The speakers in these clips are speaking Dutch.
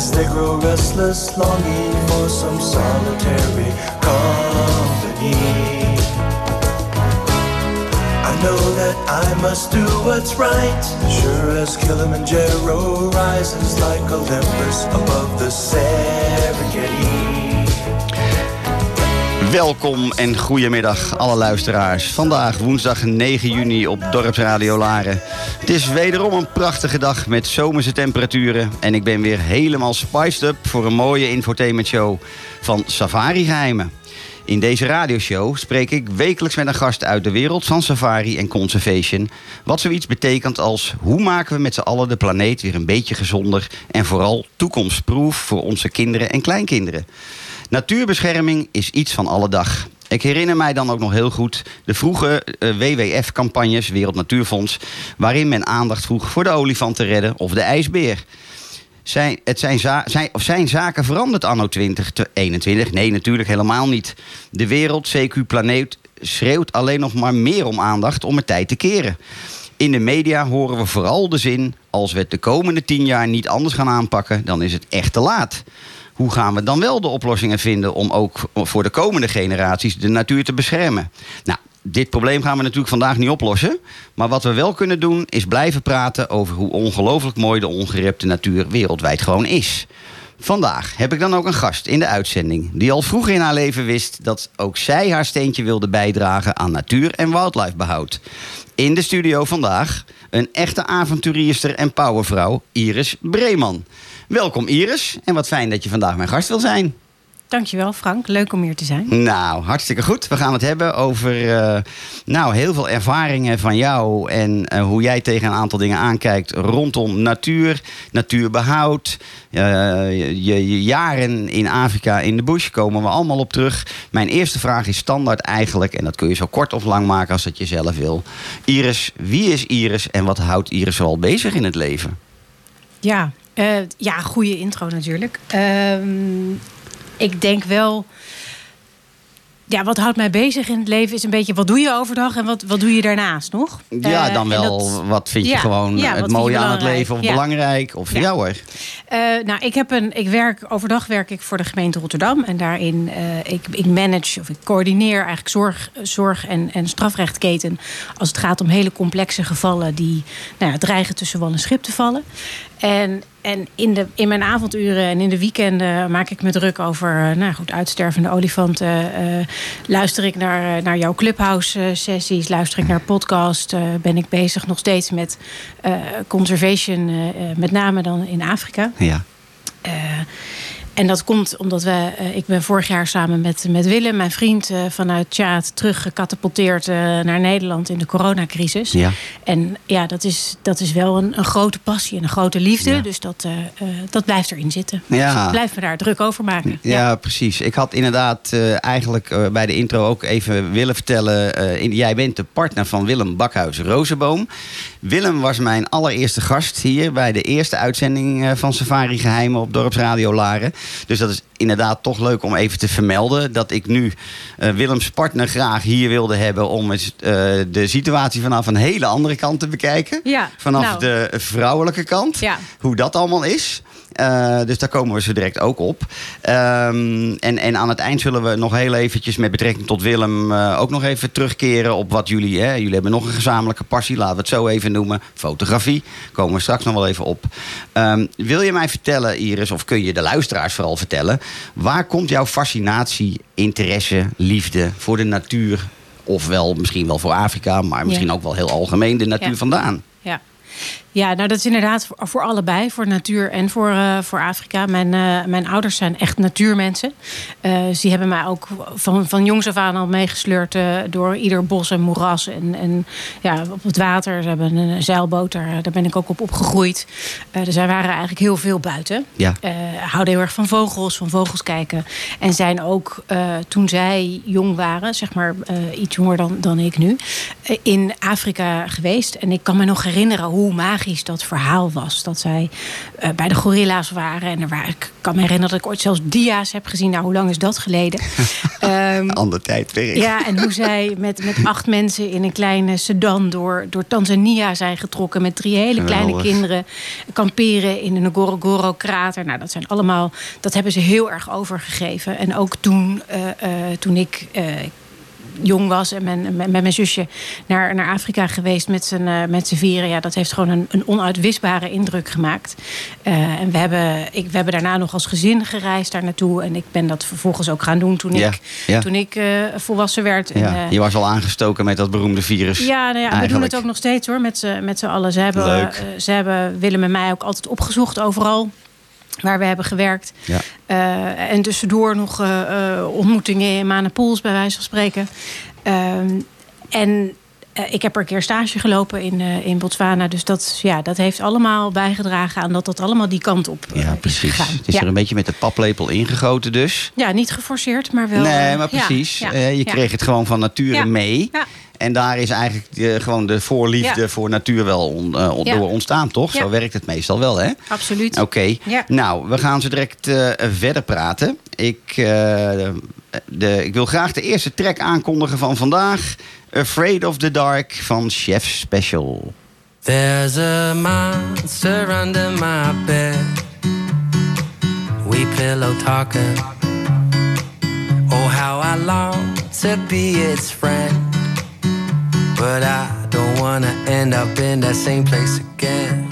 as they grow restless, longing for some solitary company. I know that I must do what's right, sure as Kilimanjaro rises like Olympus above the Serengeti. Welkom en goedemiddag alle luisteraars. Vandaag woensdag 9 juni op Dorpsradio Laren. Het is wederom een prachtige dag met zomerse temperaturen. En ik ben weer helemaal spiced up voor een mooie infotainmentshow van Safari Geheimen. In deze radioshow spreek ik wekelijks met een gast uit de wereld van safari en conservation. Wat zoiets betekent als hoe maken we met z'n allen de planeet weer een beetje gezonder en vooral toekomstproof voor onze kinderen en kleinkinderen. Natuurbescherming is iets van alle dag. Ik herinner mij dan ook nog heel goed de vroege eh, WWF-campagnes, Wereld Natuurfonds, waarin men aandacht vroeg voor de olifanten redden of de ijsbeer. Zijn, het zijn, zijn, of zijn zaken veranderd anno 2021? Nee, natuurlijk helemaal niet. De wereld, CQ Planeet, schreeuwt alleen nog maar meer om aandacht om het tijd te keren. In de media horen we vooral de zin: als we het de komende tien jaar niet anders gaan aanpakken, dan is het echt te laat. Hoe gaan we dan wel de oplossingen vinden om ook voor de komende generaties de natuur te beschermen? Nou, dit probleem gaan we natuurlijk vandaag niet oplossen. Maar wat we wel kunnen doen, is blijven praten over hoe ongelooflijk mooi de ongerepte natuur wereldwijd gewoon is. Vandaag heb ik dan ook een gast in de uitzending die al vroeg in haar leven wist dat ook zij haar steentje wilde bijdragen aan natuur- en wildlifebehoud. In de studio vandaag een echte avonturierster en powervrouw, Iris Breeman. Welkom Iris en wat fijn dat je vandaag mijn gast wil zijn. Dankjewel Frank, leuk om hier te zijn. Nou, hartstikke goed. We gaan het hebben over uh, nou, heel veel ervaringen van jou en uh, hoe jij tegen een aantal dingen aankijkt rondom natuur, natuurbehoud. Uh, je, je, jaren in Afrika in de bush komen we allemaal op terug. Mijn eerste vraag is standaard eigenlijk, en dat kun je zo kort of lang maken als dat je zelf wil. Iris, wie is Iris en wat houdt Iris zoal bezig in het leven? Ja, uh, ja goede intro natuurlijk. Uh, ik denk wel ja, wat houdt mij bezig in het leven is een beetje wat doe je overdag en wat, wat doe je daarnaast nog? Ja, Eh, dan wel. dat- wat vind je Ja, gewoon ja, het mooie aan het leven of Ja. belangrijk? Of Ja. jou hoor. Eh, nou, ik, heb een, ik werk overdag werk ik voor de gemeente Rotterdam. En daarin eh, ik, ik manage of ik coördineer eigenlijk zorg, zorg en, en strafrechtketen. Als het gaat om hele complexe gevallen die nou ja, dreigen tussen wal en schip te vallen. En, en in, de, in mijn avonduren en in de weekenden maak ik me druk over eh, nou goed, uitstervende olifanten. Eh, luister ik naar, eh, naar jouw clubhouse-sessies, luister ik naar podcast. eh, ben ik bezig nog steeds met conservation, met name dan in Afrika. Ja. En dat komt omdat we, eh, ik ben vorig jaar samen met, met Willem, mijn vriend, eh, vanuit Tjaat teruggecatapulteerd eh, naar Nederland in de coronacrisis. Ja. En ja, dat is, dat is wel een, een grote passie en een grote liefde. Ja. Dus dat, dat blijft erin zitten. Ja. Dus ik blijf me daar druk over maken. Ja, precies. Ik had inderdaad eigenlijk bij de intro ook even willen vertellen. in- jij bent de partner van Willem Bakhuis Rozenboom. Willem was mijn allereerste gast hier bij de eerste uitzending eh, van Safari Geheimen op Dorpsradio Laren. Dus dat is inderdaad toch leuk om even te vermelden dat ik nu eh, Willems partner graag hier wilde hebben om eens, eh, de situatie vanaf een hele andere kant te bekijken. Ja, Vanaf nou. de vrouwelijke kant. Ja. Hoe dat allemaal is. Eh, dus daar komen we zo direct ook op. Ehm, en, en aan het eind zullen we nog heel eventjes met betrekking tot Willem... eh, ook nog even terugkeren op wat jullie... Hè, jullie hebben nog een gezamenlijke passie, laten we het zo even noemen. Fotografie, komen we straks nog wel even op. Ehm, wil je mij vertellen, Iris, of kun je de luisteraars vooral vertellen... waar komt jouw fascinatie, interesse, liefde voor de natuur... ofwel misschien wel voor Afrika, maar misschien Ja. ook wel heel algemeen de natuur Ja. vandaan? Ja. Nou dat is inderdaad voor, voor allebei, voor natuur en voor, eh, voor Afrika. Mijn, eh, mijn ouders zijn echt natuurmensen. Eh, ze hebben mij ook van, van jongs af aan al meegesleurd door ieder bos en moeras en, en ja, op het water. Ze hebben een zeilboot, daar, daar ben ik ook op opgegroeid. Dus wij waren eigenlijk heel veel buiten. Ja. Houden heel erg van vogels, van vogels kijken. En zijn ook toen zij jong waren, zeg maar iets jonger dan, dan ik nu, in Afrika geweest. En ik kan me nog herinneren hoe magisch dat verhaal was. Dat zij eh, bij de gorilla's waren. En er waren, ik kan me herinneren dat ik ooit zelfs dia's heb gezien. Nou, hoe lang is dat geleden? Ehm, Ander tijdperk. ja, en hoe zij met, met acht mensen in een kleine sedan door, door Tanzania zijn getrokken. Met drie hele kleine Geweldig. kinderen. Kamperen in een Ngorongoro-krater. Nou, dat zijn allemaal. Dat hebben ze heel erg overgegeven. En ook toen, eh, eh, toen ik. eh, jong was en mijn, met mijn zusje naar, naar Afrika geweest met z'n eh, met z'n vieren. Ja, dat heeft gewoon een, een onuitwisbare indruk gemaakt. Eh, en we hebben, ik, we hebben daarna nog als gezin gereisd daar naartoe. En ik ben dat vervolgens ook gaan doen toen Ja, ik, ja. Toen ik eh, volwassen werd. En, Ja, je was al aangestoken met dat beroemde virus. ja, nou ja we doen het ook nog steeds hoor, met z'n met z'n allen. Ze hebben, ze hebben Willem en mij ook altijd opgezocht overal waar we hebben gewerkt. Ja. Eh, en tussendoor nog eh, eh, ontmoetingen in Manapools, bij wijze van spreken. Ehm, en ik heb er een keer stage gelopen in, eh, in Botswana. Dus dat, ja, dat heeft allemaal bijgedragen aan dat dat allemaal die kant op eh, Ja, is precies. gegaan. Het is ja. er een beetje met de paplepel ingegoten dus. ja, niet geforceerd, maar wel... nee, eh, maar precies. ja, Eh, je kreeg het gewoon van nature mee. Ja. En daar is eigenlijk eh, gewoon de voorliefde Ja. voor natuur wel on- eh, on- Ja. door ontstaan, toch? Ja. Zo werkt het meestal wel, hè? Absoluut. Oké. Nou, we gaan zo direct eh, verder praten. Ik, eh, de, ik wil graag de eerste track aankondigen van vandaag. Afraid of the Dark van Chef Special. There's a monster under my bed. We pillow talking. Oh, how I long to be its friend. But I don't wanna end up in that same place again.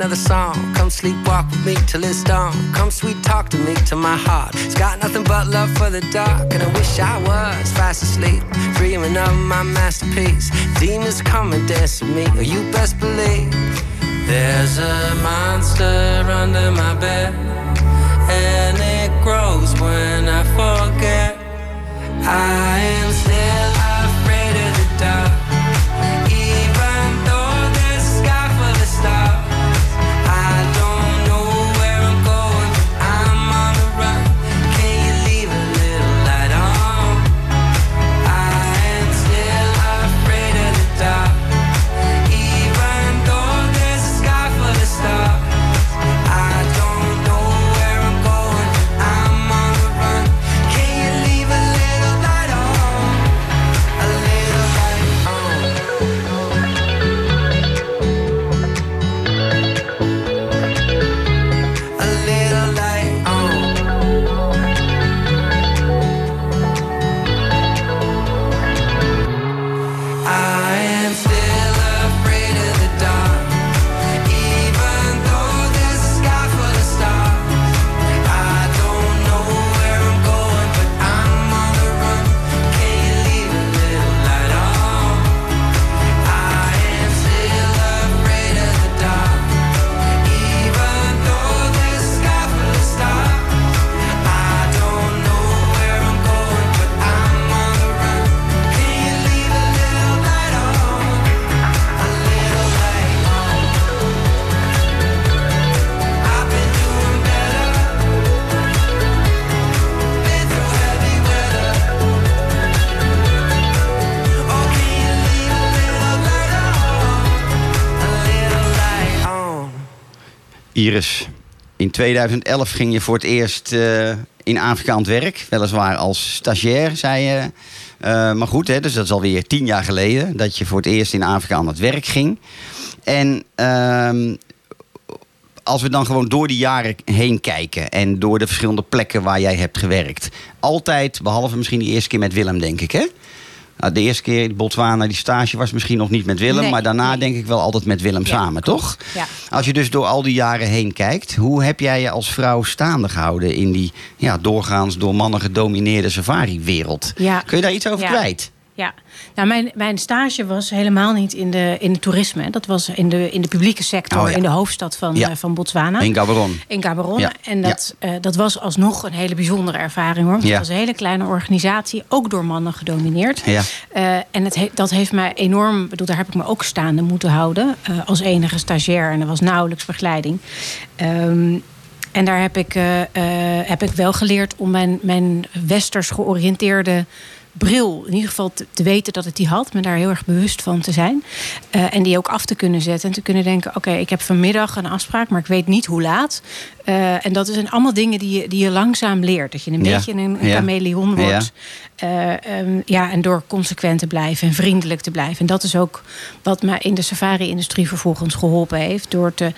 Another song. Come sleepwalk with me till it's dawn. Come sweet talk to me till my heart. It's got nothing but love for the dark. And I wish I was fast asleep, dreaming of my masterpiece. Demons come and dance with me, or you best believe. There's a monster under my bed, and Iris, in 2011 ging je voor het eerst eh, in Afrika aan het werk. Weliswaar als stagiair, zei je. Eh, maar goed, hè, dus dat is alweer tien jaar geleden... dat je voor het eerst in Afrika aan het werk ging. En ehm, als we dan gewoon door die jaren heen kijken... en door de verschillende plekken waar jij hebt gewerkt... altijd, behalve misschien die eerste keer met Willem, denk ik, hè? Nou, de eerste keer in Botswana, die stage was misschien nog niet met Willem... Nee, maar daarna nee. denk ik wel altijd met Willem Ja, samen, klopt. toch? Ja. Als je dus door al die jaren heen kijkt, hoe heb jij je als vrouw staande gehouden in die ja, doorgaans door mannen gedomineerde safari-wereld? Ja. Kun je daar iets over Ja. kwijt? Ja, nou, mijn, mijn stage was helemaal niet in, de, in het toerisme. Dat was in de, in de publieke sector, Oh ja. in de hoofdstad van, Ja. eh, van Botswana. In Gaborone. In Gaborone. Ja. En dat, eh, dat was alsnog een hele bijzondere ervaring hoor. Het was een hele kleine organisatie, ook door mannen gedomineerd. Ja. Eh, en het he- dat heeft mij enorm, bedoel, daar heb ik me ook staande moeten houden. als enige stagiair. En er was nauwelijks begeleiding. Ehm, en daar heb ik, heb ik wel geleerd om mijn, mijn westers georiënteerde bril in ieder geval te, te weten dat het die had, me daar heel erg bewust van te zijn. Eh, en die ook af te kunnen zetten en te kunnen denken: oké, ik heb vanmiddag een afspraak, maar ik weet niet hoe laat. Eh, en dat zijn allemaal dingen die je, die je langzaam leert. Dat je een Ja. beetje een, een Ja. chameleon Ja. wordt. Eh, ehm, ja, en door consequent te blijven en vriendelijk te blijven. En dat is ook wat mij in de safari-industrie vervolgens geholpen heeft. Door te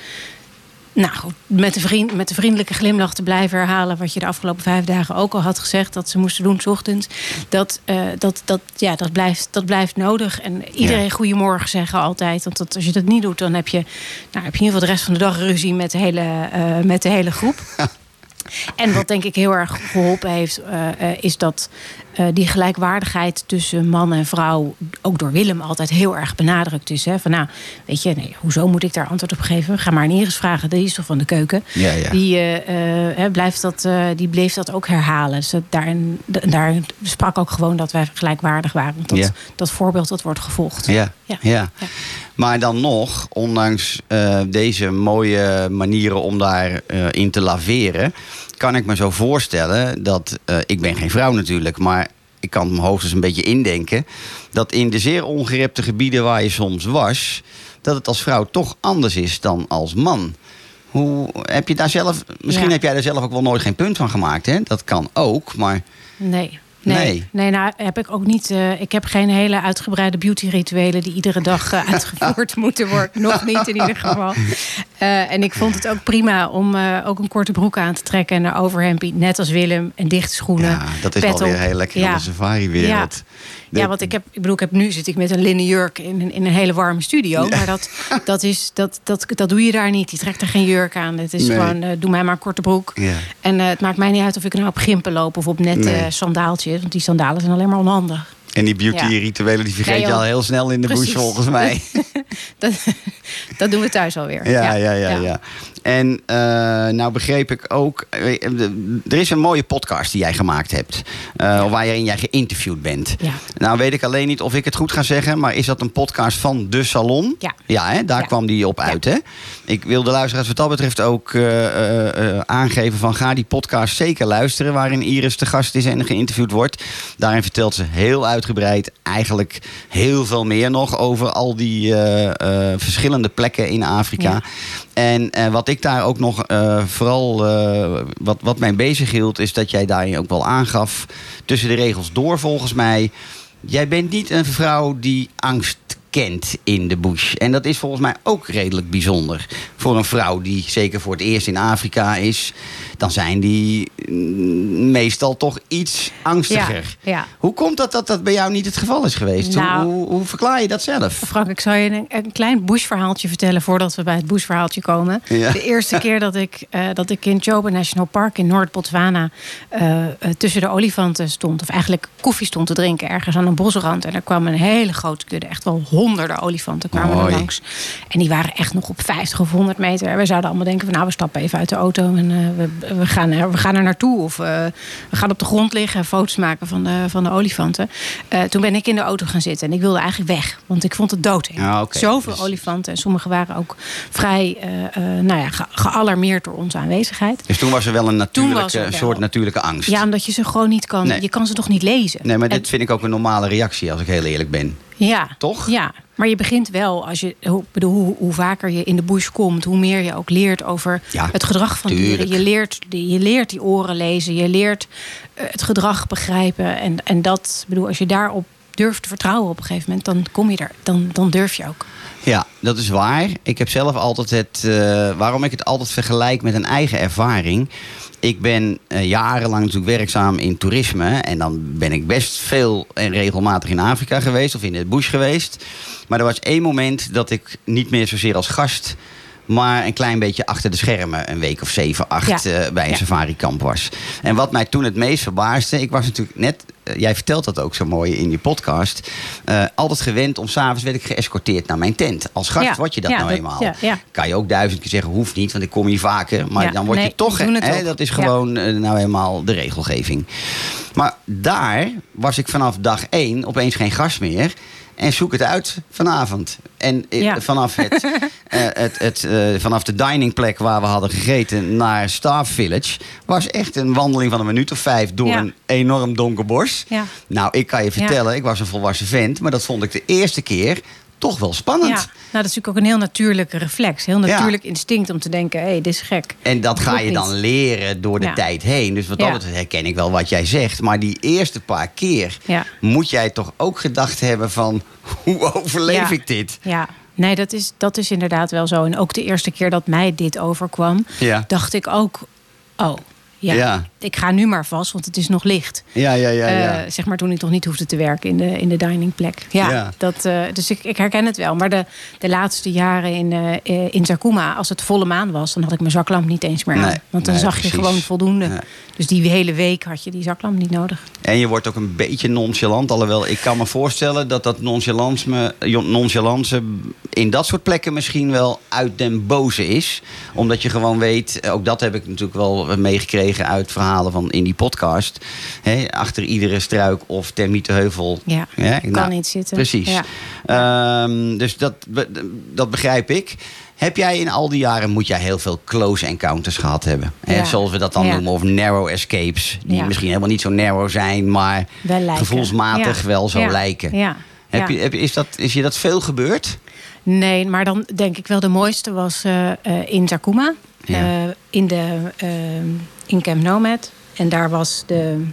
nou, goed, met de, vriend, met de vriendelijke glimlach te blijven herhalen... wat je de afgelopen vijf dagen ook al had gezegd... dat ze moesten doen, s ochtends. Dat, eh, dat, dat, ja, dat, blijft, dat blijft nodig. En iedereen Ja. goedemorgen zeggen altijd. Want dat, als je dat niet doet, dan heb je, nou, heb je in ieder geval de rest van de dag ruzie... met de hele, eh, met de hele groep. En wat denk ik heel erg geholpen heeft, eh, is dat eh, die gelijkwaardigheid tussen man en vrouw ook door Willem altijd heel erg benadrukt is. Hè? Van nou, weet je, nee, hoezo moet ik daar antwoord op geven? Ga maar Iris vragen, die is toch van de keuken. Ja, ja. Die, eh, eh, blijft dat, die bleef dat ook herhalen. Dus dat, daarin, d- daarin sprak ook gewoon dat wij gelijkwaardig waren. Want dat, Ja. dat voorbeeld dat wordt gevolgd. Ja, ja. Maar dan nog, ondanks deze mooie manieren om daarin in te laveren, kan ik me zo voorstellen dat, eh, ik ben geen vrouw natuurlijk, maar ik kan het me hoogstens een beetje indenken, dat in de zeer ongerepte gebieden waar je soms was, dat het als vrouw toch anders is dan als man. Hoe heb je daar zelf, misschien Ja. heb jij daar zelf ook wel nooit geen punt van gemaakt, hè? Dat kan ook, maar Nee. Nee. Nee. nee, nou heb ik ook niet. eh, ik heb geen hele uitgebreide beauty-rituelen die iedere dag eh, uitgevoerd moeten worden. Nog niet in ieder geval. Eh, en ik vond het ook prima om eh, ook een korte broek aan te trekken en een overhempie. Net als Willem. En dichte schoenen. Ja, dat is pet wel weer op. heel lekker Ja. in de safari-wereld. De- Ja, want ik heb, ik bedoel, ik heb nu zit ik met een linnen jurk in, een- in een hele warme studio. Maar dat, dat, is, dat, dat, dat doe je daar niet. Je trekt er geen jurk aan. Het is Nee. gewoon, eh, doe mij maar een korte broek. Ja. En eh, het maakt mij niet uit of ik nou op gimpen loop of op nette Nee. sandaaltjes. Want die sandalen zijn alleen maar onhandig. En die Ja. beauty-rituelen die vergeet Nee, je al heel snel in de bush, volgens mij. Dat, dat doen we thuis alweer. Ja, ja, ja, ja. En eh, nou begreep ik ook, eh, de- er is een mooie podcast die jij gemaakt hebt, eh, waarin jij geïnterviewd bent. Ja. Nou weet ik alleen niet of ik het goed ga zeggen, maar is dat een podcast van De Salon? Ja. Ja, hè? daar Ja. kwam die op uit, hè? Ik wil de luisteraars wat dat betreft ook eh, eh, eh, aangeven van ga die podcast zeker luisteren, waarin Iris te gast is en geïnterviewd wordt. Daarin vertelt ze heel uitgebreid, eigenlijk heel veel meer nog over al die eh, eh, verschillende plekken in Afrika. Ja. En eh, wat ik daar ook nog eh, vooral eh, wat, wat mij bezig hield, is dat jij daarin ook wel aangaf, tussen de regels door volgens mij. Jij bent niet een vrouw die angst kent in de bush. En dat is volgens mij ook redelijk bijzonder. Voor een vrouw die zeker voor het eerst in Afrika is, dan zijn die mm, meestal toch iets angstiger. Ja, ja. Hoe komt dat, dat dat bij jou niet het geval is geweest? Nou- hoe, hoe, hoe verklaar je dat zelf? Frank, ik zal je een, een klein bushverhaaltje vertellen voordat we bij het bushverhaaltje komen. Ja. De eerste keer dat ik, eh, dat ik in Chobe National Park in Noord-Botswana eh, eh, tussen de olifanten stond, of eigenlijk koffie stond te drinken ergens aan een bosrand. En er kwam een hele grote kudde, echt wel honderden olifanten kwamen er langs. En die waren echt nog op 50 of 100 meter. En we zouden allemaal denken van nou, we stappen even uit de auto en we, we, gaan er, we gaan er naartoe. Of eh, we gaan op de grond liggen en foto's maken van de, van de olifanten. Eh, toen ben ik in de auto gaan zitten en ik wilde eigenlijk weg. Want ik vond het dood. Oké. Zoveel Dus- olifanten. En sommige waren ook vrij eh, nou ja, ge- gealarmeerd door onze aanwezigheid. Dus toen was er wel een natuurlijke, wel. soort natuurlijke angst. Ja, omdat je ze gewoon niet kan. Nee. Je kan ze toch niet lezen. Nee, maar En- dit vind ik ook een normale reactie, als ik heel eerlijk ben. Ja. Toch? Ja, maar je begint wel, als je, hoe, bedoel, hoe, hoe vaker je in de bush komt, hoe meer je ook leert over Ja, het gedrag van tuurlijk. dieren. Je leert, die- je leert die oren lezen, je leert eh, het gedrag begrijpen. En, en dat, bedoel, als je daarop durft te vertrouwen op een gegeven moment, dan kom je er, dan, dan durf je ook. Ja, dat is waar. Ik heb zelf altijd het. eh, waarom ik het altijd vergelijk met een eigen ervaring. Ik ben eh, jarenlang natuurlijk werkzaam in toerisme. En dan ben ik best veel en regelmatig in Afrika geweest of in het bush geweest. Maar er was één moment dat ik niet meer zozeer als gast. Maar een klein beetje achter de schermen, een week of zeven, acht, Ja. eh, bij een Ja. safari-kamp was. En wat mij toen het meest verbaasde, ik was natuurlijk net, jij vertelt dat ook zo mooi in je podcast, eh, altijd gewend om s'avonds werd ik geëscorteerd naar mijn tent. Als gast Ja. word je dat Ja, nou dat- eenmaal. ja. Kan je ook duizend keer zeggen, hoeft niet, want ik kom hier vaker. Maar dan word nee, je toch, hè, dat is gewoon eh, nou eenmaal de regelgeving. Maar daar was ik vanaf dag één opeens geen gast meer. En zoek het uit vanavond. En eh, Ja. vanaf, het, eh, het, het, eh, vanaf de diningplek waar we hadden gegeten naar Staff Village... was echt een wandeling van een minuut of vijf door Ja. een enorm donker bos. Ja. Nou, ik kan je vertellen, ik was een volwassen vent... maar dat vond ik de eerste keer toch wel spannend. Ja, nou, dat is natuurlijk ook een heel natuurlijke reflex. Heel Ja. natuurlijk instinct om te denken, hé, hey, dit is gek. En dat ga je dan leren door de Ja. tijd heen. Dus wat dat betreft herken ik wel wat jij zegt. Maar die eerste paar keer moet jij toch ook gedacht hebben van... hoe overleef ik dit? Ja, nee, dat is, dat is inderdaad wel zo. En ook de eerste keer dat mij dit overkwam, Ja. dacht ik ook, oh, ja, Ja. ik ga nu maar vast, want het is nog licht. Ja, ja, ja. ja. Eh, zeg maar toen ik nog niet hoefde te werken in de, in de diningplek. Ja, Ja. Dat, eh, dus ik, ik herken het wel. Maar de, de laatste jaren in, eh, in Zakuma, als het volle maan was, dan had ik mijn zaklamp niet eens meer aan. Nee, Want dan nee, zag je precies. gewoon voldoende. Nee. Dus die hele week had je die zaklamp niet nodig. En je wordt ook een beetje nonchalant. Alhoewel, ik kan me voorstellen dat dat nonchalance, me- nonchalance in dat soort plekken misschien wel uit den boze is. Omdat je gewoon weet, ook dat heb ik natuurlijk wel meegekregen uit verhalen van in die podcast. Hè, achter iedere struik of termietenheuvel. Ja, hè, kan niet zitten. Precies. Ja. Ehm, dus dat, dat begrijp ik. Heb jij in al die jaren, moet jij heel veel close encounters gehad hebben? Ja. zoals we dat dan Ja. noemen, of narrow escapes. Die Ja. misschien helemaal niet zo narrow zijn, maar gevoelsmatig wel zo lijken. Ja. Heb je, heb, is, dat, is je dat veel gebeurd? Nee, maar dan denk ik wel de mooiste was eh, eh, in Takuma. Ja. Eh, in, de, in Camp Nomad. En daar was, de,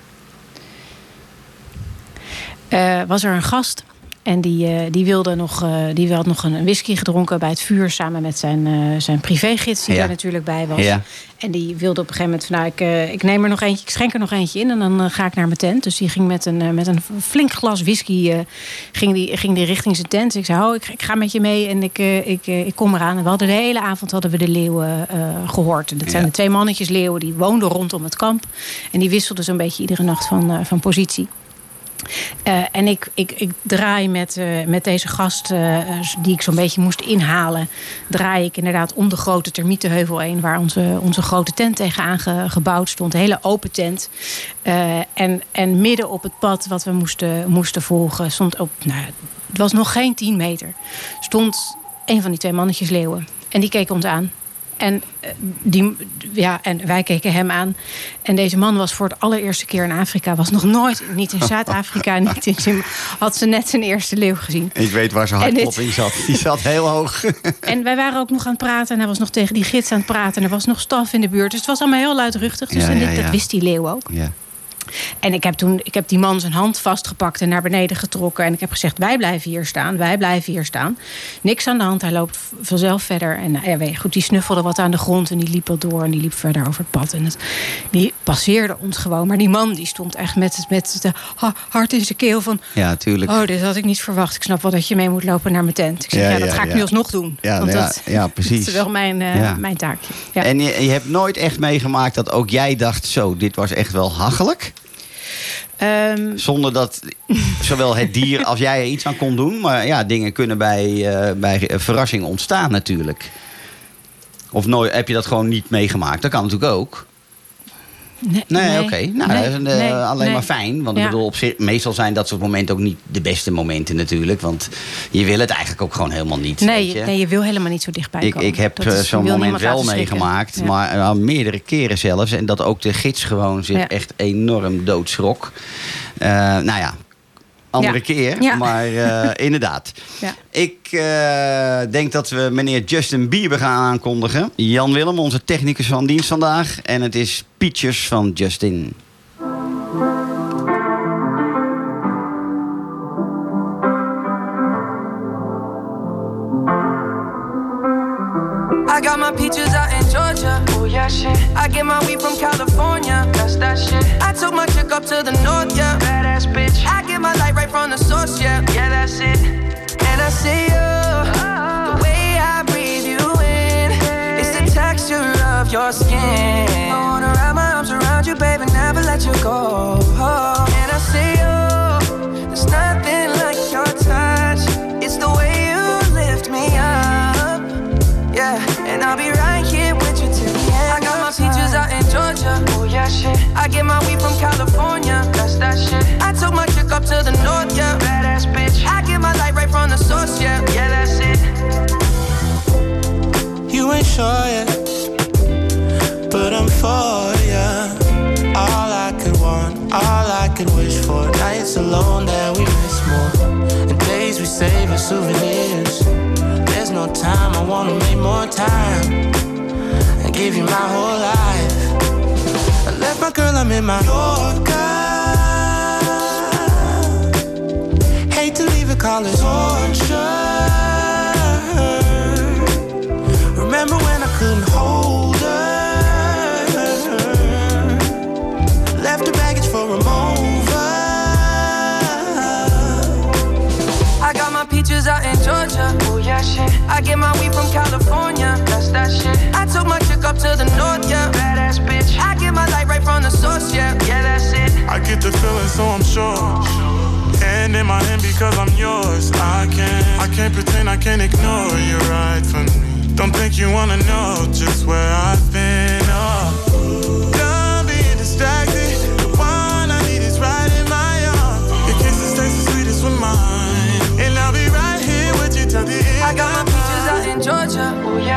was er een gast. En die, eh, die wilde nog, eh, die had nog een whisky gedronken bij het vuur samen met zijn, eh, zijn privégids, die Ja. daar natuurlijk bij was. Ja. En die wilde op een gegeven moment van nou, ik, ik neem er nog eentje, ik schenk er nog eentje in en dan ga ik naar mijn tent. Dus die ging met een, met een flink glas whisky ging die, ging die richting zijn tent. Dus ik zei, oh, ik, ik ga met je mee en ik, ik, ik kom eraan. En we hadden de hele avond hadden we de leeuwen eh, gehoord. En dat zijn Ja. de twee mannetjes leeuwen die woonden rondom het kamp. En die wisselden zo'n beetje iedere nacht van, van positie. Eh, en ik, ik, ik draai met, eh, met deze gast, eh, die ik zo'n beetje moest inhalen, draai ik inderdaad om de grote termietenheuvel heen, waar onze, onze grote tent tegenaan ge- gebouwd stond. Een hele open tent. En, en midden op het pad wat we moesten, moesten volgen, stond op, nou, het was nog geen 10 meter, stond een van die twee mannetjes leeuwen. En die keek ons aan. En, eh, die, ja, en wij keken hem aan. En deze man was voor het allereerste keer in Afrika. Was nog nooit, niet in Zuid-Afrika, niet in Had ze net zijn eerste leeuw gezien. Ik weet waar zijn hartklopping zat. Die zat heel hoog. En wij waren ook nog aan het praten. En hij was nog tegen die gids aan het praten. En er was nog staf in de buurt. Dus het was allemaal heel luidruchtig. Dus Ja, en ja, dit- ja. dat wist die leeuw ook. ja. En ik heb toen ik heb die man zijn hand vastgepakt en naar beneden getrokken. En ik heb gezegd: Wij blijven hier staan, wij blijven hier staan. Niks aan de hand, hij loopt vanzelf verder. En nou ja, weet je, goed, die snuffelde wat aan de grond en die liep wat door en die liep verder over het pad. En het, die passeerde ons gewoon. Maar die man die stond echt met, het- met het ha- hart in zijn keel van... ja, tuurlijk. Oh, dit had ik niet verwacht. Ik snap wel dat je mee moet lopen naar mijn tent. Ik zeg, Ja, ja, dat ga ik nu alsnog doen. Ja, Want ja, dat, ja, precies. dat is wel mijn, eh, Ja. mijn taakje. Ja. En je, je hebt nooit echt meegemaakt dat ook jij dacht... zo, dit was echt wel hachelijk. Ehm, Zonder dat zowel het dier als jij er iets aan kon doen. Maar ja, dingen kunnen bij, eh, bij verrassing ontstaan natuurlijk. Of nooit, heb je dat gewoon niet meegemaakt? Dat kan natuurlijk ook. Nee, Nee, oké. Nou, nee, dat is nee, alleen maar fijn. Want Ja. ik bedoel, op zich, meestal zijn dat soort momenten ook niet de beste momenten natuurlijk. Want je wil het eigenlijk ook gewoon helemaal niet. Nee, weet je? nee, je wil helemaal niet zo dichtbij komen. ik heb eh, zo'n moment wel meegemaakt, Ja. maar eh, meerdere keren zelfs. En dat ook de gids gewoon zich Ja. echt enorm doodschrok. Eh, nou ja, andere Ja. keer, Ja. maar eh, inderdaad. Ja. Ik eh, denk dat we meneer Justin Bieber gaan aankondigen. Jan Willem, onze technicus van dienst vandaag. En het is Peaches van Justin. I got my peaches out in Georgia. Oh yeah, shit. I get my weed from California. That's that shit. I took my chick up to the north, yeah. Badass bitch. I get my light right from the source, yeah. Yeah, that's it. And I see you. The way I breathe you in. It's the texture of your skin. I wanna wrap my arms around you, baby, never let you go. And I see you. There's nothing like your touch. It's the way you lift me up. Yeah, and I'll be right here with you till the end. I got my peaches out in Georgia. Oh yeah, shit. I get my weed from California. That's that shit. I took my up to the north, yeah. Badass bitch. I get my light right from the source, yeah. Yeah, that's it. You ain't sure yet, but I'm for ya. All I could want, all I could wish for. Nights alone that we miss more, and days we save as souvenirs. There's no time, I wanna make more time and give you my whole life. I left my girl, I'm in my Yorker. Call it torture. Remember when I couldn't hold her? Left her baggage for a mover. I got my peaches out in Georgia. Oh yeah, shit. I get my weed from California. That's that shit. I took my chick up to the north, yeah. Badass bitch. I get my light right from the source, yeah. Yeah, that's it. I get the feeling, so I'm sure. Hand in my hand because I'm yours. I can't, I can't pretend, I can't ignore you right from me. Don't think you wanna know just where I've been. Oh,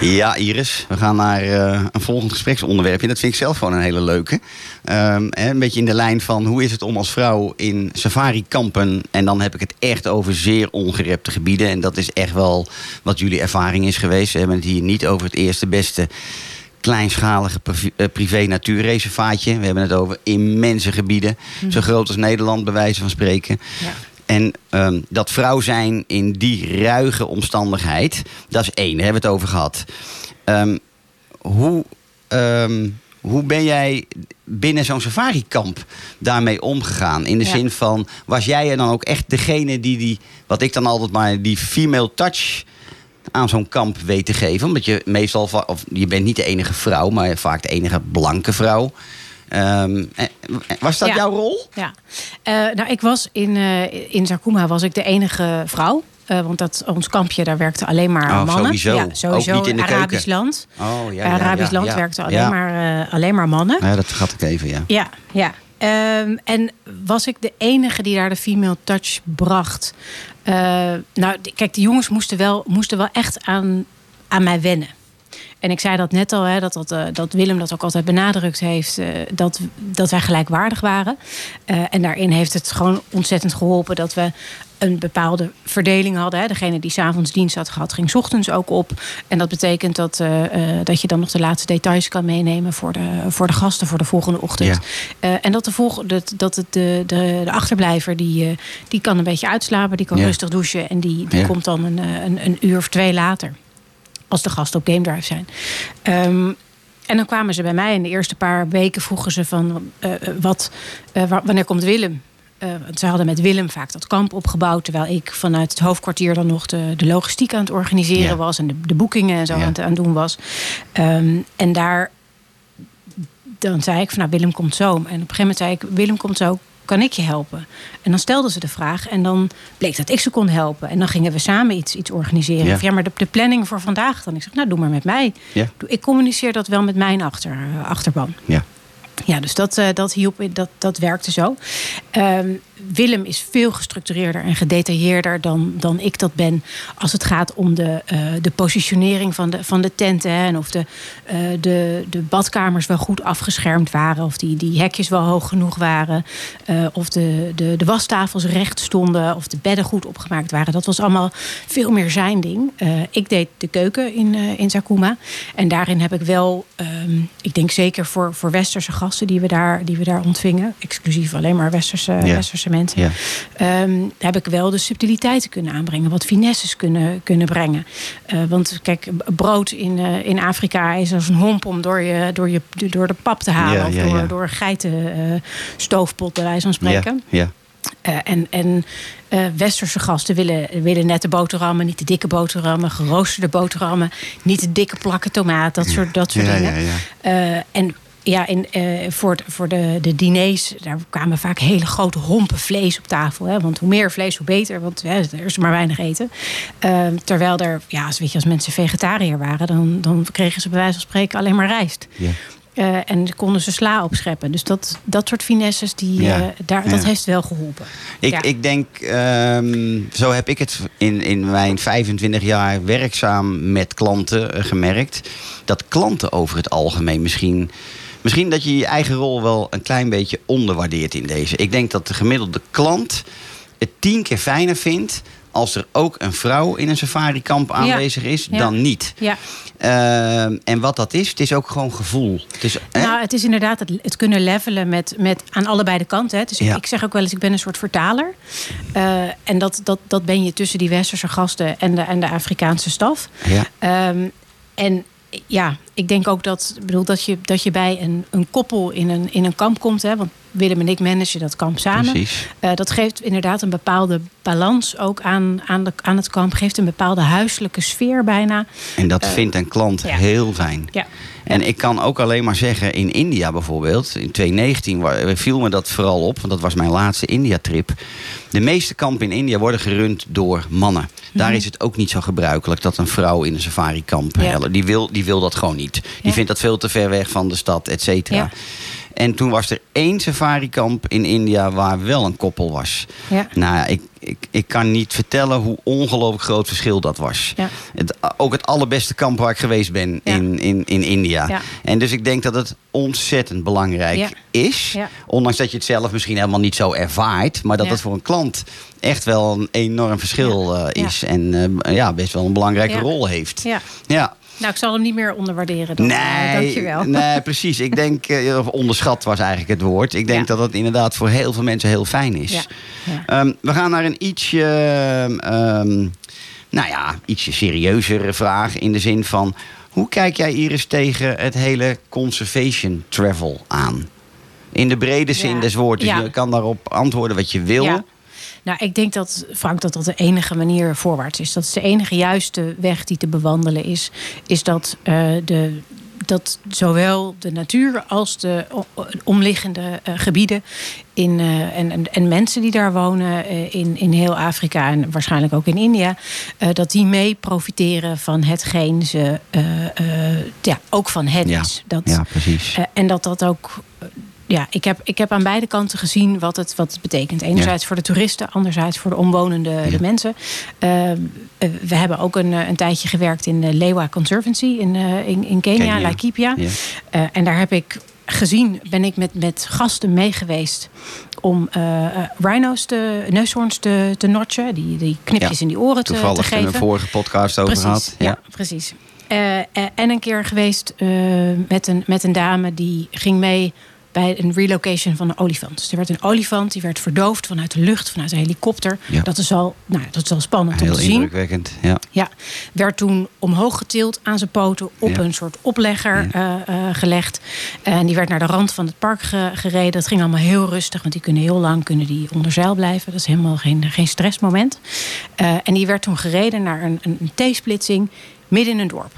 Ja, Iris, we gaan naar eh, een volgend gespreksonderwerpje. Dat vind ik zelf gewoon een hele leuke. Ehm, hè, een beetje in de lijn van hoe is het om als vrouw in safari-kampen... en dan heb ik het echt over zeer ongerepte gebieden... en dat is echt wel wat jullie ervaring is geweest. We hebben het hier niet over het eerste beste kleinschalige privé- eh, privé-natuurreservaatje. We hebben het over immense gebieden. Zo groot als Nederland, bij wijze van spreken. Ja. En ehm, dat vrouw zijn in die ruige omstandigheid, dat is één, daar hebben we het over gehad. Ehm, hoe, ehm, hoe ben jij binnen zo'n safari-kamp daarmee omgegaan? In de Ja. zin van, was jij er dan ook echt degene die, die wat ik dan altijd maar, die female touch aan zo'n kamp weet te geven? Omdat je meestal, of je bent niet de enige vrouw, maar vaak de enige blanke vrouw. Eh, was dat Ja. jouw rol? Ja, Eh, nou, ik was in, eh in Zakuma was ik de enige vrouw. Eh, want dat, ons kampje, daar werkten alleen maar Oh, mannen. sowieso. Ja, sowieso. Ook niet in de Arabisch keuken. land. Oh, ja, ja, Arabisch ja, land werkte alleen, maar, alleen maar mannen. Ja, dat gaat ik even, ja. Ja, ja. Ehm, en was ik de enige die daar de female touch bracht? Nou, kijk, de jongens moesten wel, moesten wel echt aan, aan mij wennen. En ik zei dat net al, hè, dat, dat, eh, dat Willem dat ook altijd benadrukt heeft, eh, dat, dat wij gelijkwaardig waren. Eh, en daarin heeft het gewoon ontzettend geholpen dat we een bepaalde verdeling hadden. Hè. Degene die s'avonds dienst had gehad, ging 's ochtends ook op. En dat betekent dat, dat je dan nog de laatste details kan meenemen voor de, voor de gasten voor de volgende ochtend. Ja. En dat, de, volg, dat, dat het de, de, de achterblijver, die, die kan een beetje uitslapen, die kan Ja. rustig douchen. En die, die Ja. komt dan een, een, een uur of twee later. Als de gasten op game drive zijn. Ehm, en dan kwamen ze bij mij in de eerste paar weken vroegen ze van eh, eh, wat, eh, wa- wanneer komt Willem? Want ze hadden met Willem vaak dat kamp opgebouwd. Terwijl ik vanuit het hoofdkwartier dan nog de, de logistiek aan het organiseren Ja. was. En de, de boekingen en zo Ja. aan het aan het doen was. Ehm, en daar dan zei ik van nou Willem komt zo. En op een gegeven moment zei ik Willem komt zo, kan ik je helpen? En dan stelden ze de vraag en dan bleek dat ik ze kon helpen. En dan gingen we samen iets, iets organiseren. Ja. Of ja, maar de, de planning voor vandaag dan. Ik zeg nou doe maar met mij. Ja. Ik communiceer dat wel met mijn achter, achterban. Ja. Ja, dus dat, eh, dat hielp, dat, dat werkte zo. Ehm, Willem is veel gestructureerder en gedetailleerder dan, dan ik dat ben. Als het gaat om de, eh, de positionering van de, van de tenten. Hè, en of de, eh, de, de badkamers wel goed afgeschermd waren. Of die, die hekjes wel hoog genoeg waren. of de, de, de wastafels recht stonden. Of de bedden goed opgemaakt waren. Dat was allemaal veel meer zijn ding. Ik deed de keuken in, in Zakuma. En daarin heb ik wel, ehm, ik denk zeker voor, voor westerse gasten die we, daar, die we daar ontvingen. Exclusief alleen maar westerse, westerse mensen. Ehm, heb ik wel de subtiliteiten kunnen aanbrengen. Wat finesses kunnen, kunnen brengen. Eh, want kijk, brood in, eh, in Afrika is als een homp om door, je, door, je, door de pap te halen. Of door, door een geiten eh, bij wijze van spreken. Ja, en en westerse gasten willen, willen nette boterhammen, niet de dikke boterhammen, geroosterde boterhammen, niet de dikke plakken tomaat, dat soort, dat soort Ja, dingen. ja, ja. En ja, in, eh, voor, het- voor de, de diners, daar kwamen vaak hele grote hompen vlees op tafel. Hè? Want hoe meer vlees, hoe beter, want hè, er is maar weinig eten. Eh, terwijl er, ja, als, weet je, als mensen vegetariër waren, dan, dan kregen ze bij wijze van spreken alleen maar rijst. Eh, en konden ze sla opscheppen. Dus dat, dat soort finesses, die, Ja, eh, daar, ja. dat heeft wel geholpen. Ik, Ja. ik denk, ehm, zo heb ik het in, in mijn 25 jaar werkzaam met klanten gemerkt. Dat klanten over het algemeen misschien. Misschien dat je je eigen rol wel een klein beetje onderwaardeert in deze. Ik denk dat de gemiddelde klant het tien keer fijner vindt. als er ook een vrouw in een safari-kamp aanwezig is, Ja. dan niet. Ja. Ehm, en wat dat is, het is ook gewoon gevoel. Het is, hè? Nou, het is inderdaad het, het kunnen levelen met, met aan allebei de kanten. Hè. Dus Ja. ik zeg ook wel eens, ik ben een soort vertaler. Eh, en dat, dat, dat ben je tussen die westerse gasten en de, en de Afrikaanse staf. ja. Ehm, en ja, ik denk ook dat, bedoel, dat, je, dat je bij een, een koppel in een, in een kamp komt. Hè, want Willem en ik managen dat kamp samen. Precies. Eh, dat geeft inderdaad een bepaalde balans ook aan, aan, de, aan het kamp. Geeft een bepaalde huiselijke sfeer bijna. En dat vindt een klant ja. heel fijn. Ja. En ik kan ook alleen maar zeggen, in India bijvoorbeeld, in 2019 wa- viel me dat vooral op, want dat was mijn laatste India-trip. De meeste kampen in India worden gerund door mannen. Daar Mhm. is het ook niet zo gebruikelijk dat een vrouw in een safari-kamp. Ja. Die, wil, die wil dat gewoon niet. Die Ja. vindt dat veel te ver weg van de stad, et cetera. Ja. En toen was er één safari-kamp in India waar wel een koppel was. Ja. Nou ja, ik, ik, ik kan niet vertellen hoe ongelooflijk groot verschil dat was. Ja. Het, ook het allerbeste kamp waar ik geweest ben Ja. in, in, in India. Ja. En dus ik denk dat het ontzettend belangrijk is. Ondanks dat je het zelf misschien helemaal niet zo ervaart. Maar dat het voor een klant echt wel een enorm verschil eh, is. En eh, ja, best wel een belangrijke rol heeft. Ja. Nou, ik zal hem niet meer onderwaarderen dan. eh, Nee, dankjewel. nee, precies. Ik denk, eh, of onderschat was eigenlijk het woord. Ik denk Ja. dat het inderdaad voor heel veel mensen heel fijn is. Ja, ja. Ehm, we gaan naar een ietsje, ehm, nou ja, ietsje serieuzere vraag. In de zin van, hoe kijk jij Iris tegen het hele conservation travel aan? In de brede zin des woords. Dus je kan daarop antwoorden wat je wil. Nou, ik denk dat, Frank, dat dat de enige manier voorwaarts is. Dat is de enige juiste weg die te bewandelen is. Is dat, eh, de, dat zowel de natuur als de omliggende eh, gebieden... In, eh, en, en, en mensen die daar wonen in, in heel Afrika en waarschijnlijk ook in India... dat die mee profiteren van hetgeen ze ja, ook van hen Ja. is. Dat, Ja, precies. en dat dat ook. Ja, ik heb, ik heb aan beide kanten gezien wat het, wat het betekent. Enerzijds voor de toeristen, anderzijds voor de omwonende Ja. de mensen. Eh, eh, we hebben ook een, eh, een tijdje gewerkt in de Lewa Conservancy in, in, in Kenia, Kenia. Laikipia. Ja. En daar heb ik gezien, ben ik met, met gasten mee geweest om rhino's, te, neushoorns te, te notchen. Die, die knipjes Ja. in die oren te, te Toevallig geven. we een vorige podcast over precies, gehad. Ja, precies. En een keer geweest met, een, met een dame die ging mee bij een relocation van een olifant. Dus er werd een olifant, die werd verdoofd vanuit de lucht, vanuit een helikopter. Ja. Dat, is al, nou, dat is al spannend om Heel te zien. indrukwekkend. Ja. Ja, werd toen omhoog getild aan zijn poten op Ja. een soort oplegger eh, eh, gelegd. En die werd naar de rand van het park ge- gereden. Dat ging allemaal heel rustig, want die kunnen heel lang kunnen die onder zeil blijven. Dat is helemaal geen, geen stressmoment. Eh, en die werd toen gereden naar een, een, een T-splitsing midden in een dorp.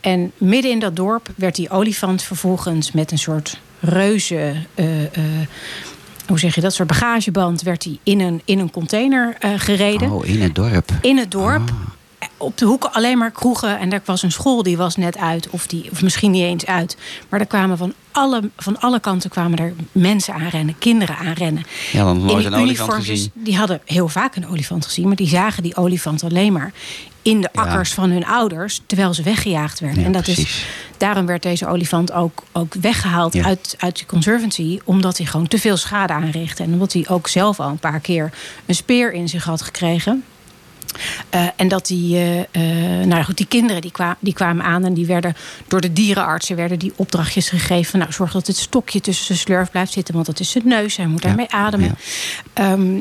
En midden in dat dorp werd die olifant vervolgens met een soort reuze. eh, eh, hoe zeg je dat? soort bagageband werd hij in een, in een container eh, gereden Oh, in het dorp. in het dorp. Ah. Op de hoeken alleen maar kroegen. En daar was een school die was net uit. Of, die, of misschien niet eens uit. Maar er kwamen van alle, van alle kanten kwamen er mensen aanrennen. Kinderen aanrennen. Ja, dan nooit een olifant gezien. Die hadden heel vaak een olifant gezien. Maar die zagen die olifant alleen maar in de Ja. akkers van hun ouders. Terwijl ze weggejaagd werden. Ja, en dat precies. is, daarom werd deze olifant ook, ook weggehaald Ja. uit, uit de conservancy. Omdat hij gewoon te veel schade aanrichtte. En omdat hij ook zelf al een paar keer een speer in zich had gekregen. Eh, en dat die, eh, nou goed, die kinderen die, kwa- die kwamen aan en die werden door de dierenartsen werden die opdrachtjes gegeven. van, Nou, zorg dat het stokje tussen zijn slurf blijft zitten, want dat is zijn neus. Hij moet daarmee ademen. Ehm,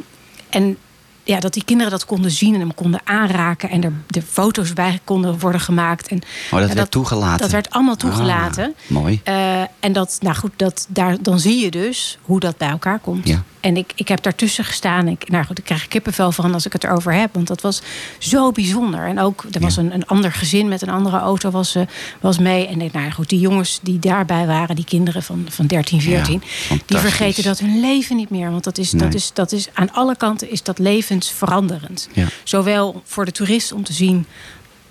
en ja, dat die kinderen dat konden zien en hem konden aanraken en er de foto's bij konden worden gemaakt. En, Oh, dat ja, werd toegelaten. Dat werd allemaal toegelaten. Ah, mooi. Eh, en dat, nou goed, dat, daar, dan zie je dus hoe dat bij elkaar komt. Ja. En ik, ik heb daartussen gestaan. Ik, nou goed, ik krijg kippenvel van als ik het erover heb. Want dat was zo bijzonder. En ook, er was Ja. een, een ander gezin met een andere auto was, eh, was mee. En nou goed, die jongens die daarbij waren, die kinderen van, van 13, 14... die vergeten dat hun leven niet meer. Want dat is, dat is, dat is, aan alle kanten is dat levensveranderend. Ja. Zowel voor de toerist om te zien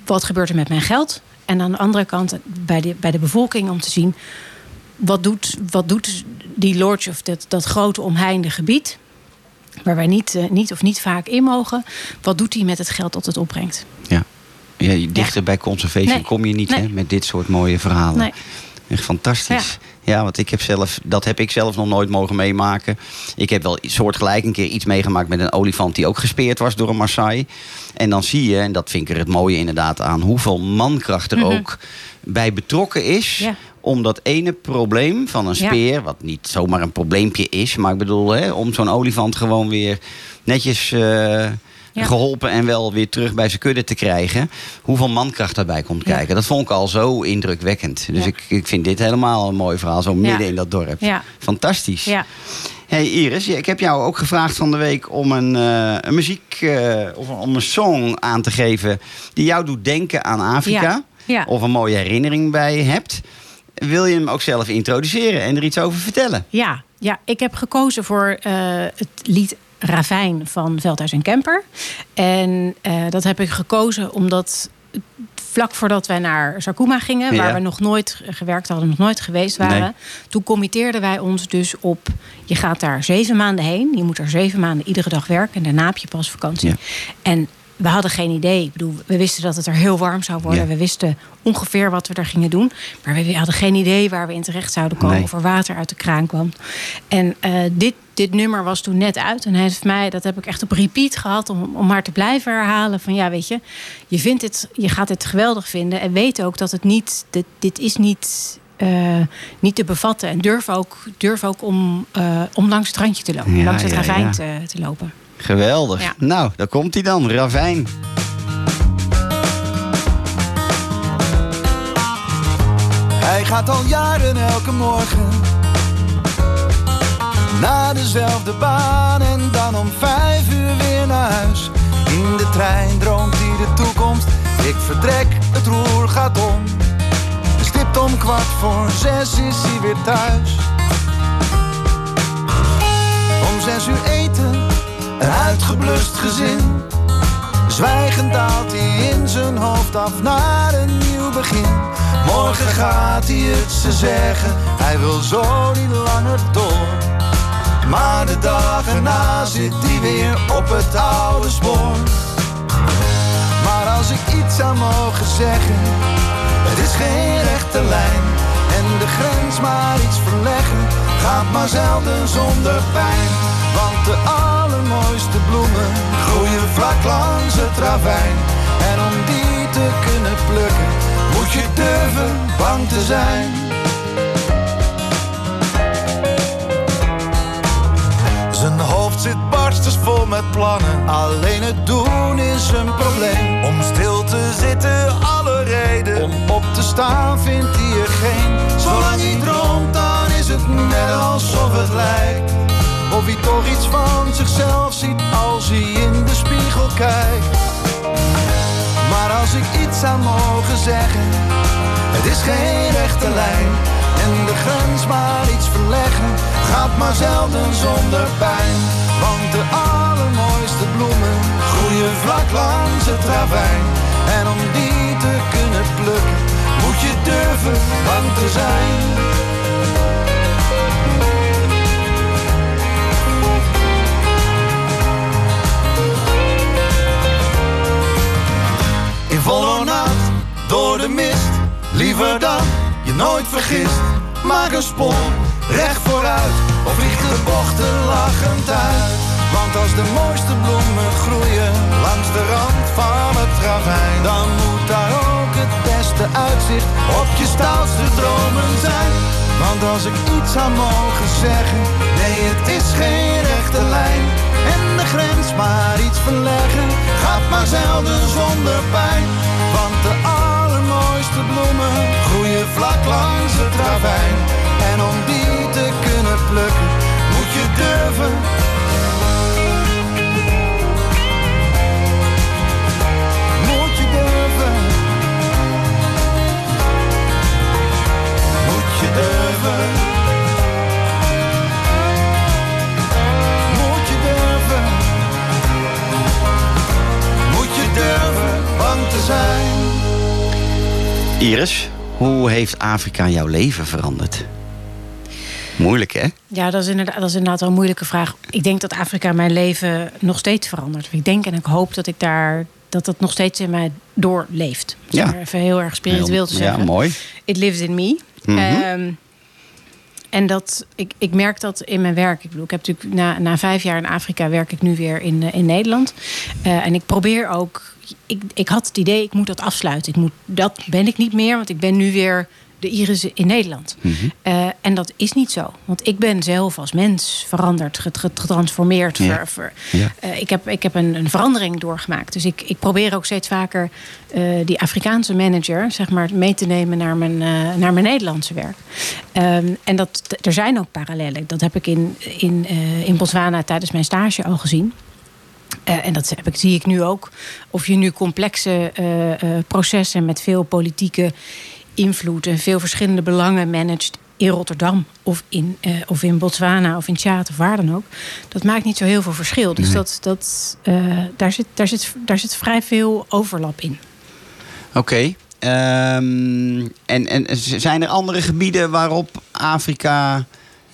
wat gebeurt er met mijn geld. En aan de andere kant bij de, bij de bevolking om te zien wat doet, wat doet die lodge of dat, dat grote omheinde gebied. Waar wij niet, eh, niet of niet vaak in mogen. Wat doet hij met het geld dat het opbrengt? Ja. ja dichter bij conservation Nee. kom je niet Nee. hè, met dit soort mooie verhalen. Nee. Echt fantastisch. Ja. Want ik heb zelf, dat heb ik zelf nog nooit mogen meemaken. Ik heb wel soortgelijk een keer iets meegemaakt met een olifant die ook gespeerd was door een Maasai. En dan zie je, en dat vind ik er het mooie inderdaad aan, hoeveel mankracht er Mhm. ook bij betrokken is. Ja. Om dat ene probleem van een Ja. speer, wat niet zomaar een probleempje is, maar ik bedoel, hè, om zo'n olifant gewoon weer netjes. eh, Ja. geholpen en wel weer terug bij zijn kudde te krijgen. Hoeveel mankracht daarbij komt Ja. kijken. Dat vond ik al zo indrukwekkend. Dus Ja. ik, ik vind dit helemaal een mooi verhaal. Zo midden in dat dorp. Fantastisch. Ja. Hey Iris, ja, ik heb jou ook gevraagd van de week om een, eh, een muziek eh, of om een song aan te geven die jou doet denken aan Afrika. Of een mooie herinnering bij hebt. Wil je hem ook zelf introduceren en er iets over vertellen? Ja, ja ik heb gekozen voor eh, het lied Ravijn van Veldhuis en Kemper. En eh, dat heb ik gekozen omdat vlak voordat wij naar Sarkuma gingen... Ja. waar we nog nooit gewerkt hadden, nog nooit geweest waren... Nee. toen committeerden wij ons dus op... je gaat daar zeven maanden heen. Je moet er zeven maanden iedere dag werken. En daarna heb je pas vakantie. Ja. En we hadden geen idee. Ik bedoel, we wisten dat het er heel warm zou worden. Ja. We wisten ongeveer wat we daar gingen doen. Maar we hadden geen idee waar we in terecht zouden komen. Nee. Of er water uit de kraan kwam. En eh, dit, dit nummer was toen net uit. En hij heeft mij, dat heb ik echt op repeat gehad. Om, om maar te blijven herhalen. Van ja, weet je, je, vindt dit, je gaat dit geweldig vinden. En weet ook dat het niet, dit, dit is niet... eh, niet te bevatten. En durf ook, durf ook om, eh, om langs het randje te lopen. Ja, langs het ja, ravijn ja. Te, te lopen. Geweldig. Ja. Nou, daar komt hij dan, Ravijn. Hij gaat al jaren elke morgen naar dezelfde baan en dan om vijf uur weer naar huis. In de trein droomt hij de toekomst. Ik vertrek, het roer gaat om. Stipt om kwart voor zes is hij weer thuis. Om zes uur eten, een uitgeblust gezin. Zwijgend daalt hij in zijn hoofd af naar een nieuw begin. Morgen gaat hij het ze zeggen, hij wil zo niet langer door. Maar de dagen na zit hij weer op het oude spoor. Maar als ik iets zou mogen zeggen, het is geen rechte lijn. En de grens maar iets verleggen, gaat maar zelden zonder pijn. Want de allermooiste bloemen groeien vlak langs het ravijn. En om die te kunnen plukken, moet je durven bang te zijn. Zijn hoofd zit barstens vol met plannen. Alleen het doen is een probleem. Om stil te zitten, alle reden. Om op te staan vindt hij er geen. Zolang hij droomt, dan is het net alsof het lijkt. Of hij toch iets van zichzelf ziet als hij in de spiegel kijkt. Maar als ik iets zou mogen zeggen, het is geen rechte lijn. En de grens maar iets verleggen, gaat maar zelden zonder pijn. Want de allermooiste bloemen groeien vlak langs het ravijn. En om die te kunnen plukken, moet je durven bang te zijn. Maak een sprong, recht vooruit. Of vlieg de bochten lachend uit. Want als de mooiste bloemen groeien langs de rand van het ravijn. Dan moet daar ook het beste uitzicht op je stoutste dromen zijn. Want als ik iets zou mogen zeggen, nee het is geen rechte lijn. En de grens maar iets verleggen, gaat maar zelden zonder pijn. Groeien vlak langs het ravijn. En om die te kunnen plukken, moet je durven. Moet je durven. Moet je durven. Moet je durven. Moet je durven bang te zijn. Iris, hoe heeft Afrika jouw leven veranderd? Moeilijk, hè? Ja, dat is, inderdaad, dat is inderdaad wel een moeilijke vraag. Ik denk dat Afrika mijn leven nog steeds verandert. Ik denk en ik hoop dat ik daar dat dat nog steeds in mij doorleeft. Ja. maar even heel erg spiritueel te Ja, zeggen. mooi. It lives in me. Ehm, en dat, ik, ik merk dat in mijn werk. Ik bedoel, ik heb natuurlijk na, na vijf jaar in Afrika werk ik nu weer in, eh, in Nederland. Eh, en ik probeer ook. Ik, ik had het idee, ik moet dat afsluiten. Ik moet, dat ben ik niet meer, want ik ben nu weer de irissen in Nederland. Mhm. Eh, en dat is niet zo. Want ik ben zelf als mens veranderd, get- get- getransformeerd. Ja. ver- ver- Ja. eh, ik heb, ik heb een, een verandering doorgemaakt. Dus ik, ik probeer ook steeds vaker eh, die Afrikaanse manager zeg maar, mee te nemen naar mijn, naar mijn Nederlandse werk. Ehm, en dat, er zijn ook parallellen. Dat heb ik in, in, in Botswana tijdens mijn stage al gezien. Eh, en dat heb ik, zie ik nu ook. Of je nu complexe eh, eh, processen met veel politieke invloed en veel verschillende belangen managt in Rotterdam of in, of in Botswana of in Tjaat of waar dan ook. Dat maakt niet zo heel veel verschil. Dus Nee. dat, dat, daar, zit, daar, zit, daar zit vrij veel overlap in. Oké. Ehm, en, en zijn er andere gebieden waarop Afrika...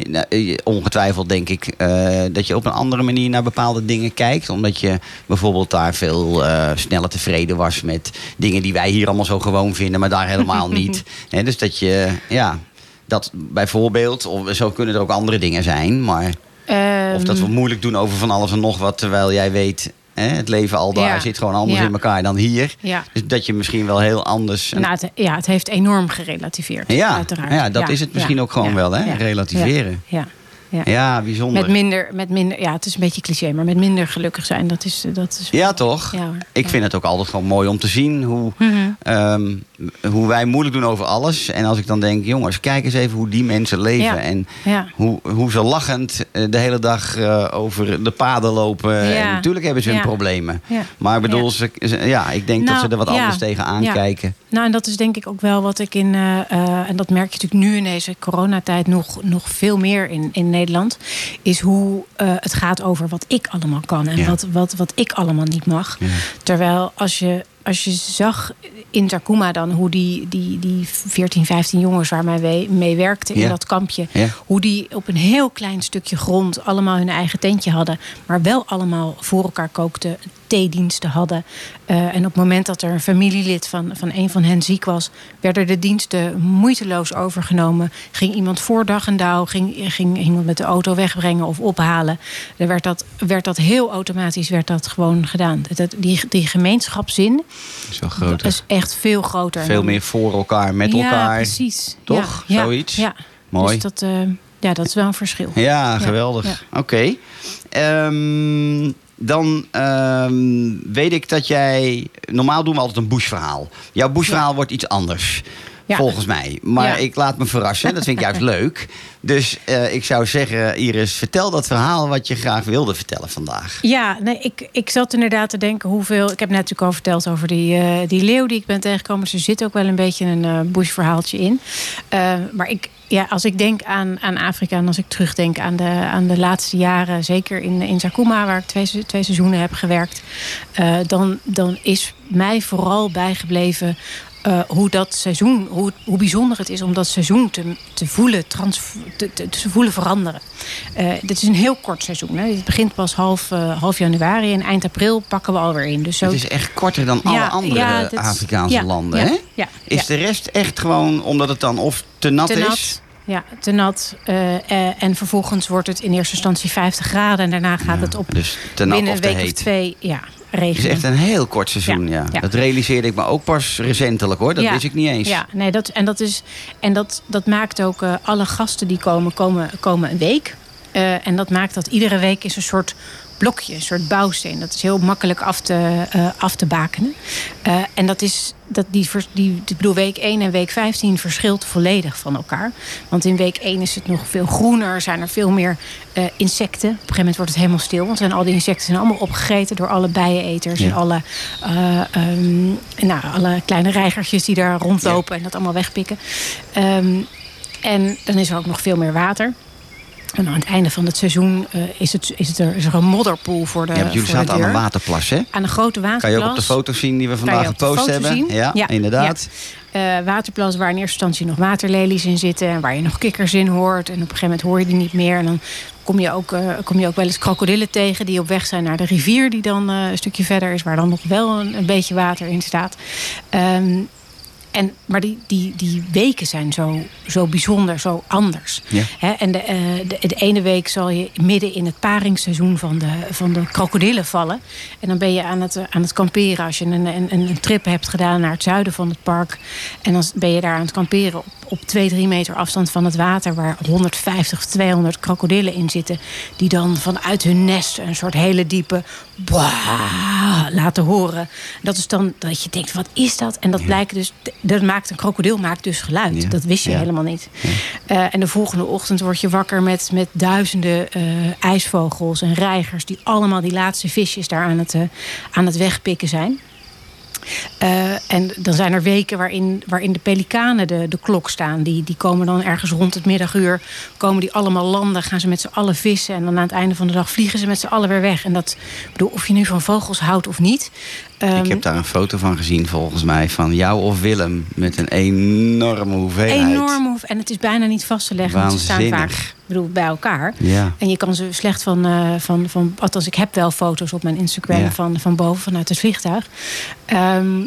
Nou, eh, ongetwijfeld denk ik eh, dat je op een andere manier naar bepaalde dingen kijkt. Omdat je bijvoorbeeld daar veel eh, sneller tevreden was met dingen die wij hier allemaal zo gewoon vinden, maar daar helemaal niet. Dus dat je, ja, dat bijvoorbeeld, of zo kunnen er ook andere dingen zijn, maar of dat we Ehm, moeilijk doen over van alles en nog wat, terwijl jij weet, hè, het leven al daar Ja. zit gewoon anders Ja. in elkaar dan hier. Ja. Dus dat je misschien wel heel anders. Nou, het, ja, het heeft enorm gerelativeerd. ja, uiteraard. ja, dat is het misschien ook gewoon wel, hè? Relativeren. Ja, ja. Ja, bijzonder. Met minder, met minder, ja, het is een beetje cliché, maar met minder gelukkig zijn, dat is, dat is Ja, toch? Ja. Ik vind het ook altijd gewoon mooi om te zien hoe, Mhm. ehm, hoe wij moeilijk doen over alles. En als ik dan denk, jongens, kijk eens even hoe die mensen leven. En hoe, hoe ze lachend eh, de hele dag eh, over de paden lopen. En natuurlijk hebben ze hun problemen. Maar ik bedoel, ze, ja, ik denk dat Nou, ze er wat anders tegenaan Ja. kijken. Nou, en dat is denk ik ook wel wat ik in, eh, en dat merk je natuurlijk nu in deze coronatijd nog, nog veel meer in, in Nederland, is hoe eh, het gaat over wat ik allemaal kan en Ja. wat, wat, wat ik allemaal niet mag. Ja. Terwijl als je, als je zag in Takuma dan hoe die, die, die 14, 15 jongens waar mij mee werkten in Ja. dat kampje, hoe die op een heel klein stukje grond allemaal hun eigen tentje hadden, maar wel allemaal voor elkaar kookten, theediensten hadden. Eh, en op het moment dat er een familielid van, van een van hen ziek was, werden de diensten moeiteloos overgenomen. Ging iemand voor dag en dauw, ging, ging iemand met de auto wegbrengen of ophalen. Dan werd dat, werd dat heel automatisch werd dat gewoon gedaan. Dat, die, die gemeenschapszin is wel groter. is echt veel groter. Veel meer voor elkaar, met ja, elkaar. precies. Toch? Ja, Zoiets? Ja. Mooi. Dus dat, eh, ja, dat is wel een verschil. Ja, geweldig. ja. Oké. Ehm, dan ehm, weet ik dat jij... Normaal doen we altijd een bushverhaal. Jouw bushverhaal wordt iets anders. Ja. Volgens mij. Maar Ja. ik laat me verrassen. Dat vind ik juist leuk. Dus eh, ik zou zeggen, Iris, vertel dat verhaal wat je graag wilde vertellen vandaag. Ja, nee, ik, ik zat inderdaad te denken hoeveel. Ik heb net natuurlijk al verteld over die, eh, die leeuw die ik ben tegengekomen. Dus er zit ook wel een beetje een eh bushverhaaltje in. Maar ik, ja, als ik denk aan, aan Afrika en als ik terugdenk aan de, aan de laatste jaren, zeker in, in Zakuma, waar ik twee, twee seizoenen heb gewerkt, dan, dan is mij vooral bijgebleven. Eh, hoe dat seizoen, hoe, hoe bijzonder het is om dat seizoen te, te, voelen, trans, te, te, te voelen veranderen. Eh, dit is een heel kort seizoen. Hè. Het begint pas half, eh, half januari en eind april pakken we alweer in. Dus zo, Het is echt korter dan alle andere ja, dat is- Afrikaanse ja, landen, hè? ja, is de rest echt gewoon omdat het dan of te nat te is? nat. Ja, te nat. en vervolgens wordt het in eerste instantie 50 graden. En daarna gaat het op Dus te nat binnen of een week of heet. twee ja, Het is echt een heel kort seizoen, ja. Dat realiseerde ik me ook pas recentelijk, hoor. Dat wist ik niet eens. Ja, nee, dat, en, dat, is, en dat, dat maakt ook eh, alle gasten die komen, komen, komen een week. Eh, en dat maakt dat iedere week is een soort blokje, een soort bouwsteen. Dat is heel makkelijk af te, eh, af te bakenen. Eh, en dat is, dat die, die, ik bedoel, week 1 en week 15 verschilt volledig van elkaar. Want in week 1 is het nog veel groener, zijn er veel meer eh, insecten. Op een gegeven moment wordt het helemaal stil, want zijn al die insecten zijn allemaal opgegeten door alle bijeneters Ja. en alle, eh, ehm, nou, alle kleine reigertjes die daar rondlopen en dat allemaal wegpikken. Ehm, en dan is er ook nog veel meer water. En aan het einde van het seizoen eh, is, het, is, het er, is er een modderpoel voor de Ja, jullie de zaten aan een waterplas, hè? Aan een grote waterplas. Kan je ook op de foto's zien die we vandaag gepost foto hebben? zien? Ja, inderdaad. ja. Eh, waterplas waar in eerste instantie nog waterlelies in zitten. En waar je nog kikkers in hoort. En op een gegeven moment hoor je die niet meer. En dan kom je ook, eh, kom je ook wel eens krokodillen tegen. Die op weg zijn naar de rivier. Die dan een stukje verder is. Waar dan nog wel een, een beetje water in staat. Ehm, en, maar die, die, die weken zijn zo, zo bijzonder, zo anders. Ja. En de, eh, de, de ene week zal je midden in het paringsseizoen van de, van de krokodillen vallen. En dan ben je aan het, eh, aan het kamperen. Als je een, een, een trip hebt gedaan naar het zuiden van het park. En dan ben je daar aan het kamperen op, op 2, 3 meter afstand van het water, waar 150 of 200 krokodillen in zitten, die dan vanuit hun nest een soort hele diepe bwaa laten horen. Dat is dan dat je denkt, wat is dat? En dat blijkt dus, dat maakt een krokodil maakt dus geluid. Ja. Dat wist je Ja. helemaal niet. Eh, en de volgende ochtend word je wakker met, met duizenden eh, ijsvogels en reigers die allemaal die laatste visjes daar aan het, eh, aan het wegpikken zijn. Eh, en dan zijn er weken waarin, waarin de pelikanen de, de klok staan. Die, die komen dan ergens rond het middaguur. Komen die allemaal landen, gaan ze met z'n allen vissen. En dan aan het einde van de dag vliegen ze met z'n allen weer weg. En dat, bedoel, of je nu van vogels houdt of niet. Ik ehm, heb daar een foto van gezien, volgens mij, van jou of Willem. Met een enorme hoeveelheid. En het is bijna niet vast te leggen. Want ze staan vaak bedoel, bij elkaar. Ja. En je kan ze slecht van, eh, van, van. Althans, ik heb wel foto's op mijn Instagram Ja. van, van boven vanuit het vliegtuig. Ehm,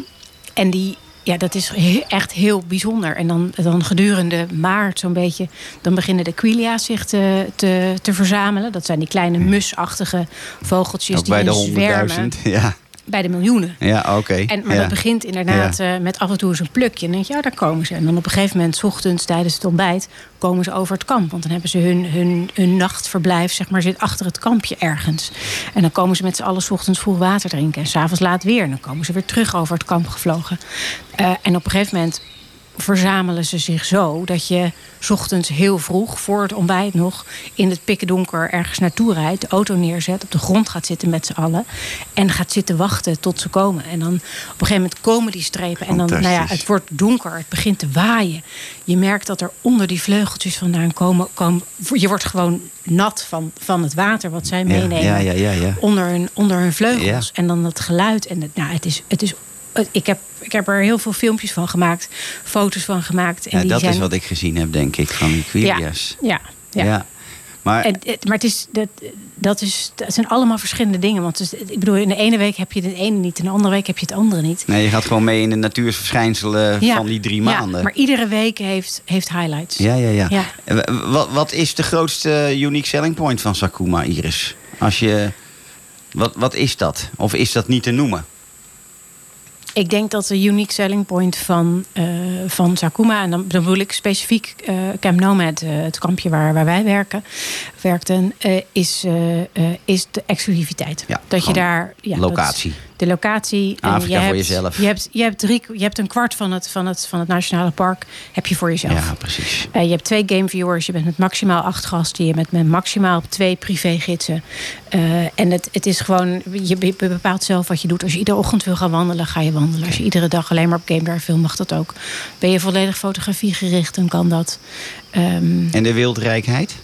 en die. Ja, dat is he- echt heel bijzonder. En dan, dan gedurende maart zo'n beetje... dan beginnen de quilia's zich te, te, te verzamelen. Dat zijn die kleine musachtige vogeltjes Ook die bij de in zwermen. honderdduizend. Ja, Bij de miljoenen. ja oké. En, maar ja. dat begint inderdaad eh, met af en toe eens een plukje. En dan denk je, ja, daar komen ze. En dan op een gegeven moment, 's ochtends tijdens het ontbijt, komen ze over het kamp. Want dan hebben ze hun, hun, hun nachtverblijf, zeg maar, zit achter het kampje ergens. En dan komen ze met z'n allen 's ochtends vroeg water drinken. En s'avonds laat weer. En dan komen ze weer terug over het kamp gevlogen. Eh, en op een gegeven moment verzamelen ze zich zo dat je 's ochtends heel vroeg voor het ontbijt nog in het pikkendonker ergens naartoe rijdt, de auto neerzet, op de grond gaat zitten met z'n allen en gaat zitten wachten tot ze komen. En dan op een gegeven moment komen die strepen en dan, nou ja, het wordt donker, het begint te waaien. Je merkt dat er onder die vleugeltjes vandaan komen, komen je wordt gewoon nat van, van het water wat zij meenemen ja, ja, ja, ja. onder hun, onder hun vleugels. En dan dat geluid. En het, nou, het is. Het is ik heb, ik heb er heel veel filmpjes van gemaakt, foto's van gemaakt. En Ja, die dat zijn, is wat ik gezien heb, denk ik, van die Quilias. Ja, ja, ja. Maar En, het- maar het is, dat, dat, is, dat zijn allemaal verschillende dingen. Want het is- ik bedoel, in de ene week heb je het ene niet, in de andere week heb je het andere niet. nee, je gaat gewoon mee in de natuursverschijnselen Ja, van die drie ja, maanden. maar iedere week heeft, heeft highlights. Ja, ja, ja. Ja. En Wat, wat is de grootste unique selling point van Sakuma, Iris? Als je, wat, wat is dat? Of is dat niet te noemen? Ik denk dat de unique selling point van, eh, van Sakuma, en dan bedoel ik specifiek eh, Camp Nomad, eh, het kampje waar, waar wij werken, werkten, is, is de exclusiviteit. Ja, dat je daar. Ja, dat- locatie. De locatie. Afrika je voor hebt, jezelf. Je hebt, je, hebt drie, je hebt een kwart van het, van, het, van het Nationale Park heb je voor jezelf. Ja, precies. Eh, je hebt twee gameviewers, je bent met maximaal acht gasten, je bent met maximaal twee privégidsen. Eh en het, het is gewoon, je be- bepaalt zelf wat je doet. Als je iedere ochtend wil gaan wandelen, ga je wandelen. Als je iedere dag alleen maar op Game Drive wil, mag dat ook. Ben je volledig fotografie gericht, dan kan dat. Ehm, En de wildrijkheid?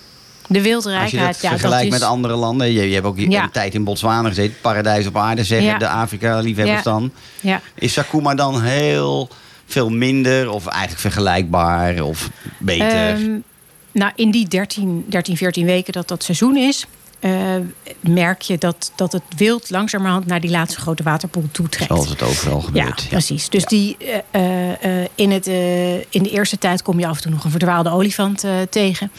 De Als je wildrijkheid, dat ja, dat vergelijkt is, met andere landen. Je, je hebt ook Ja. een tijd in Botswana gezeten. Paradijs op aarde, zeggen Ja. de Afrika-liefhebbers dan. ja. Is Sakuma dan heel veel minder? Of eigenlijk vergelijkbaar? Of beter? Ehm, nou, in die 13, 13, 14 weken dat dat seizoen is, eh, merk je dat, dat het wild langzamerhand naar die laatste grote waterpoel toe trekt. Zoals het overal gebeurt. Ja, precies. Dus die, eh, eh, in, het, in de eerste tijd kom je af en toe nog een verdwaalde olifant tegen.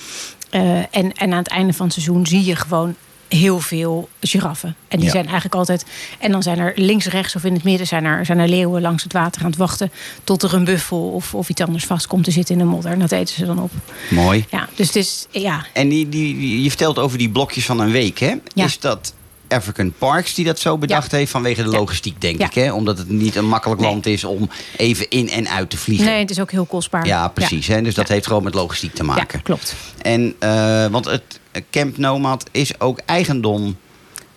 Eh, en, en aan het einde van het seizoen zie je gewoon heel veel giraffen. En die Ja. zijn eigenlijk altijd... En dan zijn er links, rechts of in het midden... zijn er, zijn er leeuwen langs het water aan het wachten... tot er een buffel of, of iets anders vast komt te zitten in de modder. En dat eten ze dan op. Mooi. Ja, dus het is... Ja, En die, die, je vertelt over die blokjes van een week, hè? Ja. Is dat African Parks die dat zo bedacht Ja. heeft vanwege de logistiek, denk Ja. ik, hè? Omdat het niet een makkelijk Nee. land is om even in en uit te vliegen. nee, het is ook heel kostbaar. Ja, precies. Hè? Dus dat heeft gewoon met logistiek te Ja, maken. klopt. En, eh, want het Camp Nomad is ook eigendom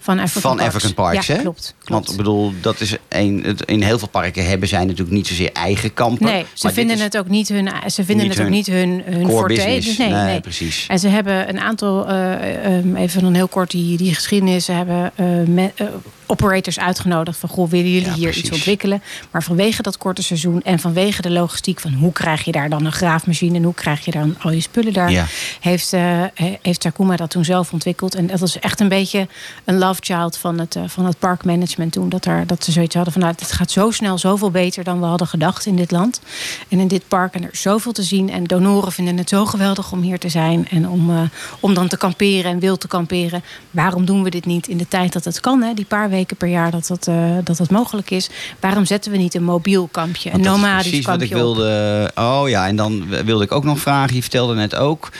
Van African van Parks. African Parks, ja, hè? klopt. klopt. Want ik bedoel, dat is een, in heel veel parken hebben zij natuurlijk niet zozeer eigen kampen. Nee, ze vinden het ook niet hun, ze vinden het ook hun niet hun, hun forte. Dus nee, nee, nee. precies. En ze hebben een aantal, eh, ehm, even dan heel kort die, die geschiedenis. Ze hebben eh, me- eh, operators uitgenodigd van... goh, willen jullie Ja, hier precies. iets ontwikkelen? Maar vanwege dat korte seizoen en vanwege de logistiek... van hoe krijg je daar dan een graafmachine... en hoe krijg je dan al je spullen daar... Ja. heeft, he- heeft Takuma dat toen zelf ontwikkeld. En dat was echt een beetje een love child van het, eh, van het parkmanagement toen. Dat, er, dat ze zoiets hadden van... nou, het gaat zo snel, zoveel beter dan we hadden gedacht in dit land. En in dit park en er is zoveel te zien. En donoren vinden het zo geweldig om hier te zijn. En om, eh, om dan te kamperen en wild te kamperen. Waarom doen we dit niet in de tijd dat het kan? Hè? Die paar weken per jaar dat dat, eh, dat dat mogelijk is. Waarom zetten we niet een mobiel kampje, een nomadisch precies wat kampje ik op? wilde. Oh ja, en dan wilde ik ook nog vragen. Je vertelde net ook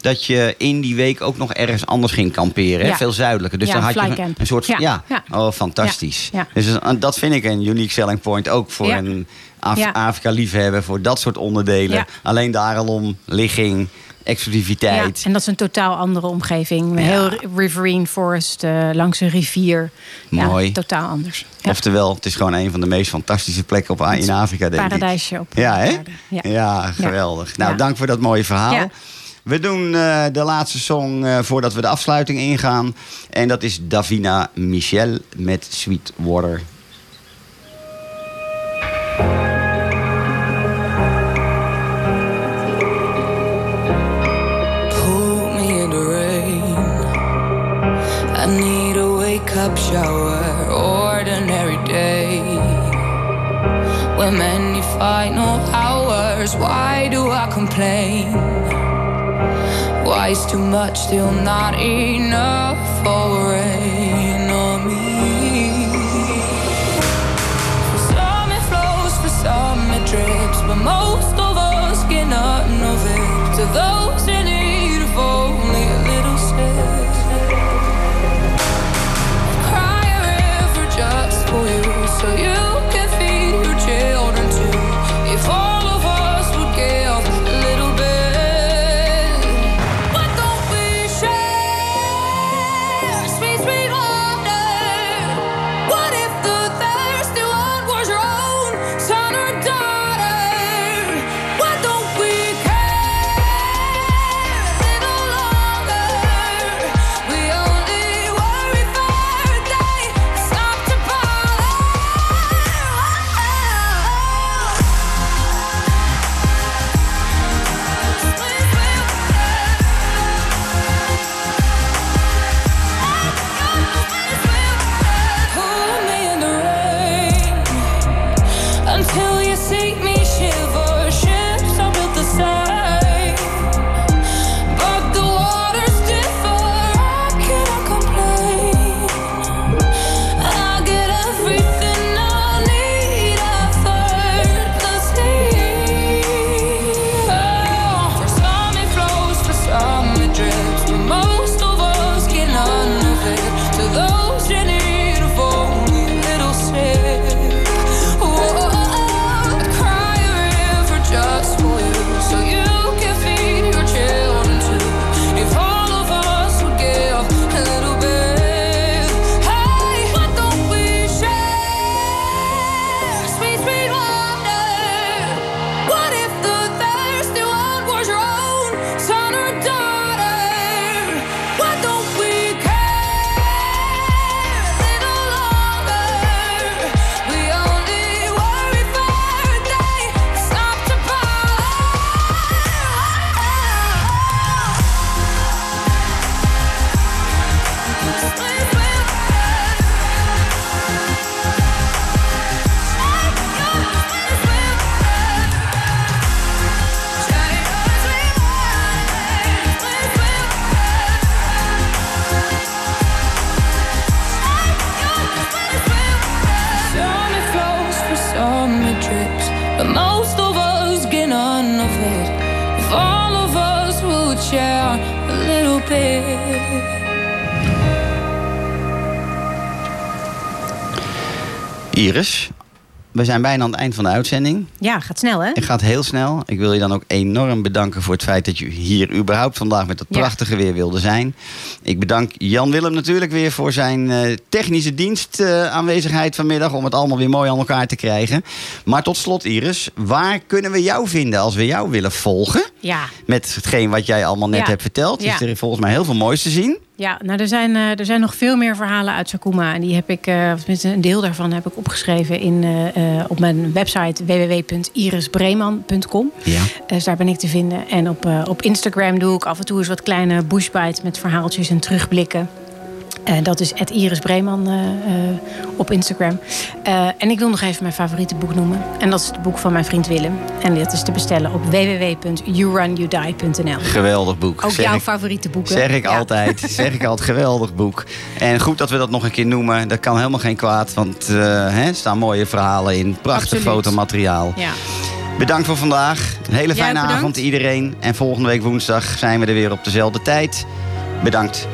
dat je in die week ook nog ergens anders ging kamperen. Hè? Veel zuidelijker. Dus Ja, dan had je een, een soort. Ja. Ja, Oh, fantastisch. Dus dat- dat vind ik een unique selling point. Ook voor een Af. Afrika-liefhebber. Voor dat soort onderdelen. Alleen daar al om ligging, exclusiviteit. Ja, en dat is een totaal andere omgeving. Heel riverine forest, eh, langs een rivier. Mooi. Ja, totaal anders. Ja. Oftewel, het is gewoon een van de meest fantastische plekken op, in Afrika, denk ik. Paradijsje op Ja, hè? Ja, geweldig. Nou, dank voor dat mooie verhaal. We doen eh, de laatste song eh, voordat we de afsluiting ingaan. En dat is Davina Michel met Sweet Water. Pull me in the rain. I need a wake up shower, ordinary day. When many final hours, why do I complain? Is too much still not enough for rain on me? For some it flows, for some it drips, but most of us get none of it. To those Iris, we zijn bijna aan het eind van de uitzending. Ja, gaat snel hè? Het gaat heel snel. Ik wil je dan ook enorm bedanken voor het feit dat je hier überhaupt vandaag met dat Ja. prachtige weer wilde zijn. Ik bedank Jan Willem natuurlijk weer voor zijn eh, technische dienst eh, aanwezigheid vanmiddag om het allemaal weer mooi aan elkaar te krijgen. Maar tot slot Iris, waar kunnen we jou vinden als we jou willen volgen? Ja. Met hetgeen wat jij allemaal net Ja. hebt verteld. Ja. Is er volgens mij heel veel moois te zien. Ja, nou, er zijn, eh, er zijn nog veel meer verhalen uit Sakuma. En die heb ik, eh, of tenminste een deel daarvan heb ik opgeschreven in, eh, op mijn website www.irisbreeman.com. Ja. Dus daar ben ik te vinden. En op, op Instagram doe ik af en toe eens wat kleine bushbites met verhaaltjes en terugblikken. Eh, dat is Iris Breeman eh, eh, op Instagram. En ik wil nog even mijn favoriete boek noemen. En dat is het boek van mijn vriend Willem. En dat is te bestellen op www.yourunyoudie.nl. Geweldig boek. Ook Zeg jouw ik- favoriete boeken. Zeg ik Ja. altijd. Zeg ik altijd. Geweldig boek. En goed dat we dat nog een keer noemen. Dat kan helemaal geen kwaad. Want hè, er staan mooie verhalen in. Prachtig Absoluut. fotomateriaal. Ja. Bedankt voor vandaag. Een hele fijne avond iedereen. En volgende week woensdag zijn we er weer op dezelfde tijd. Bedankt.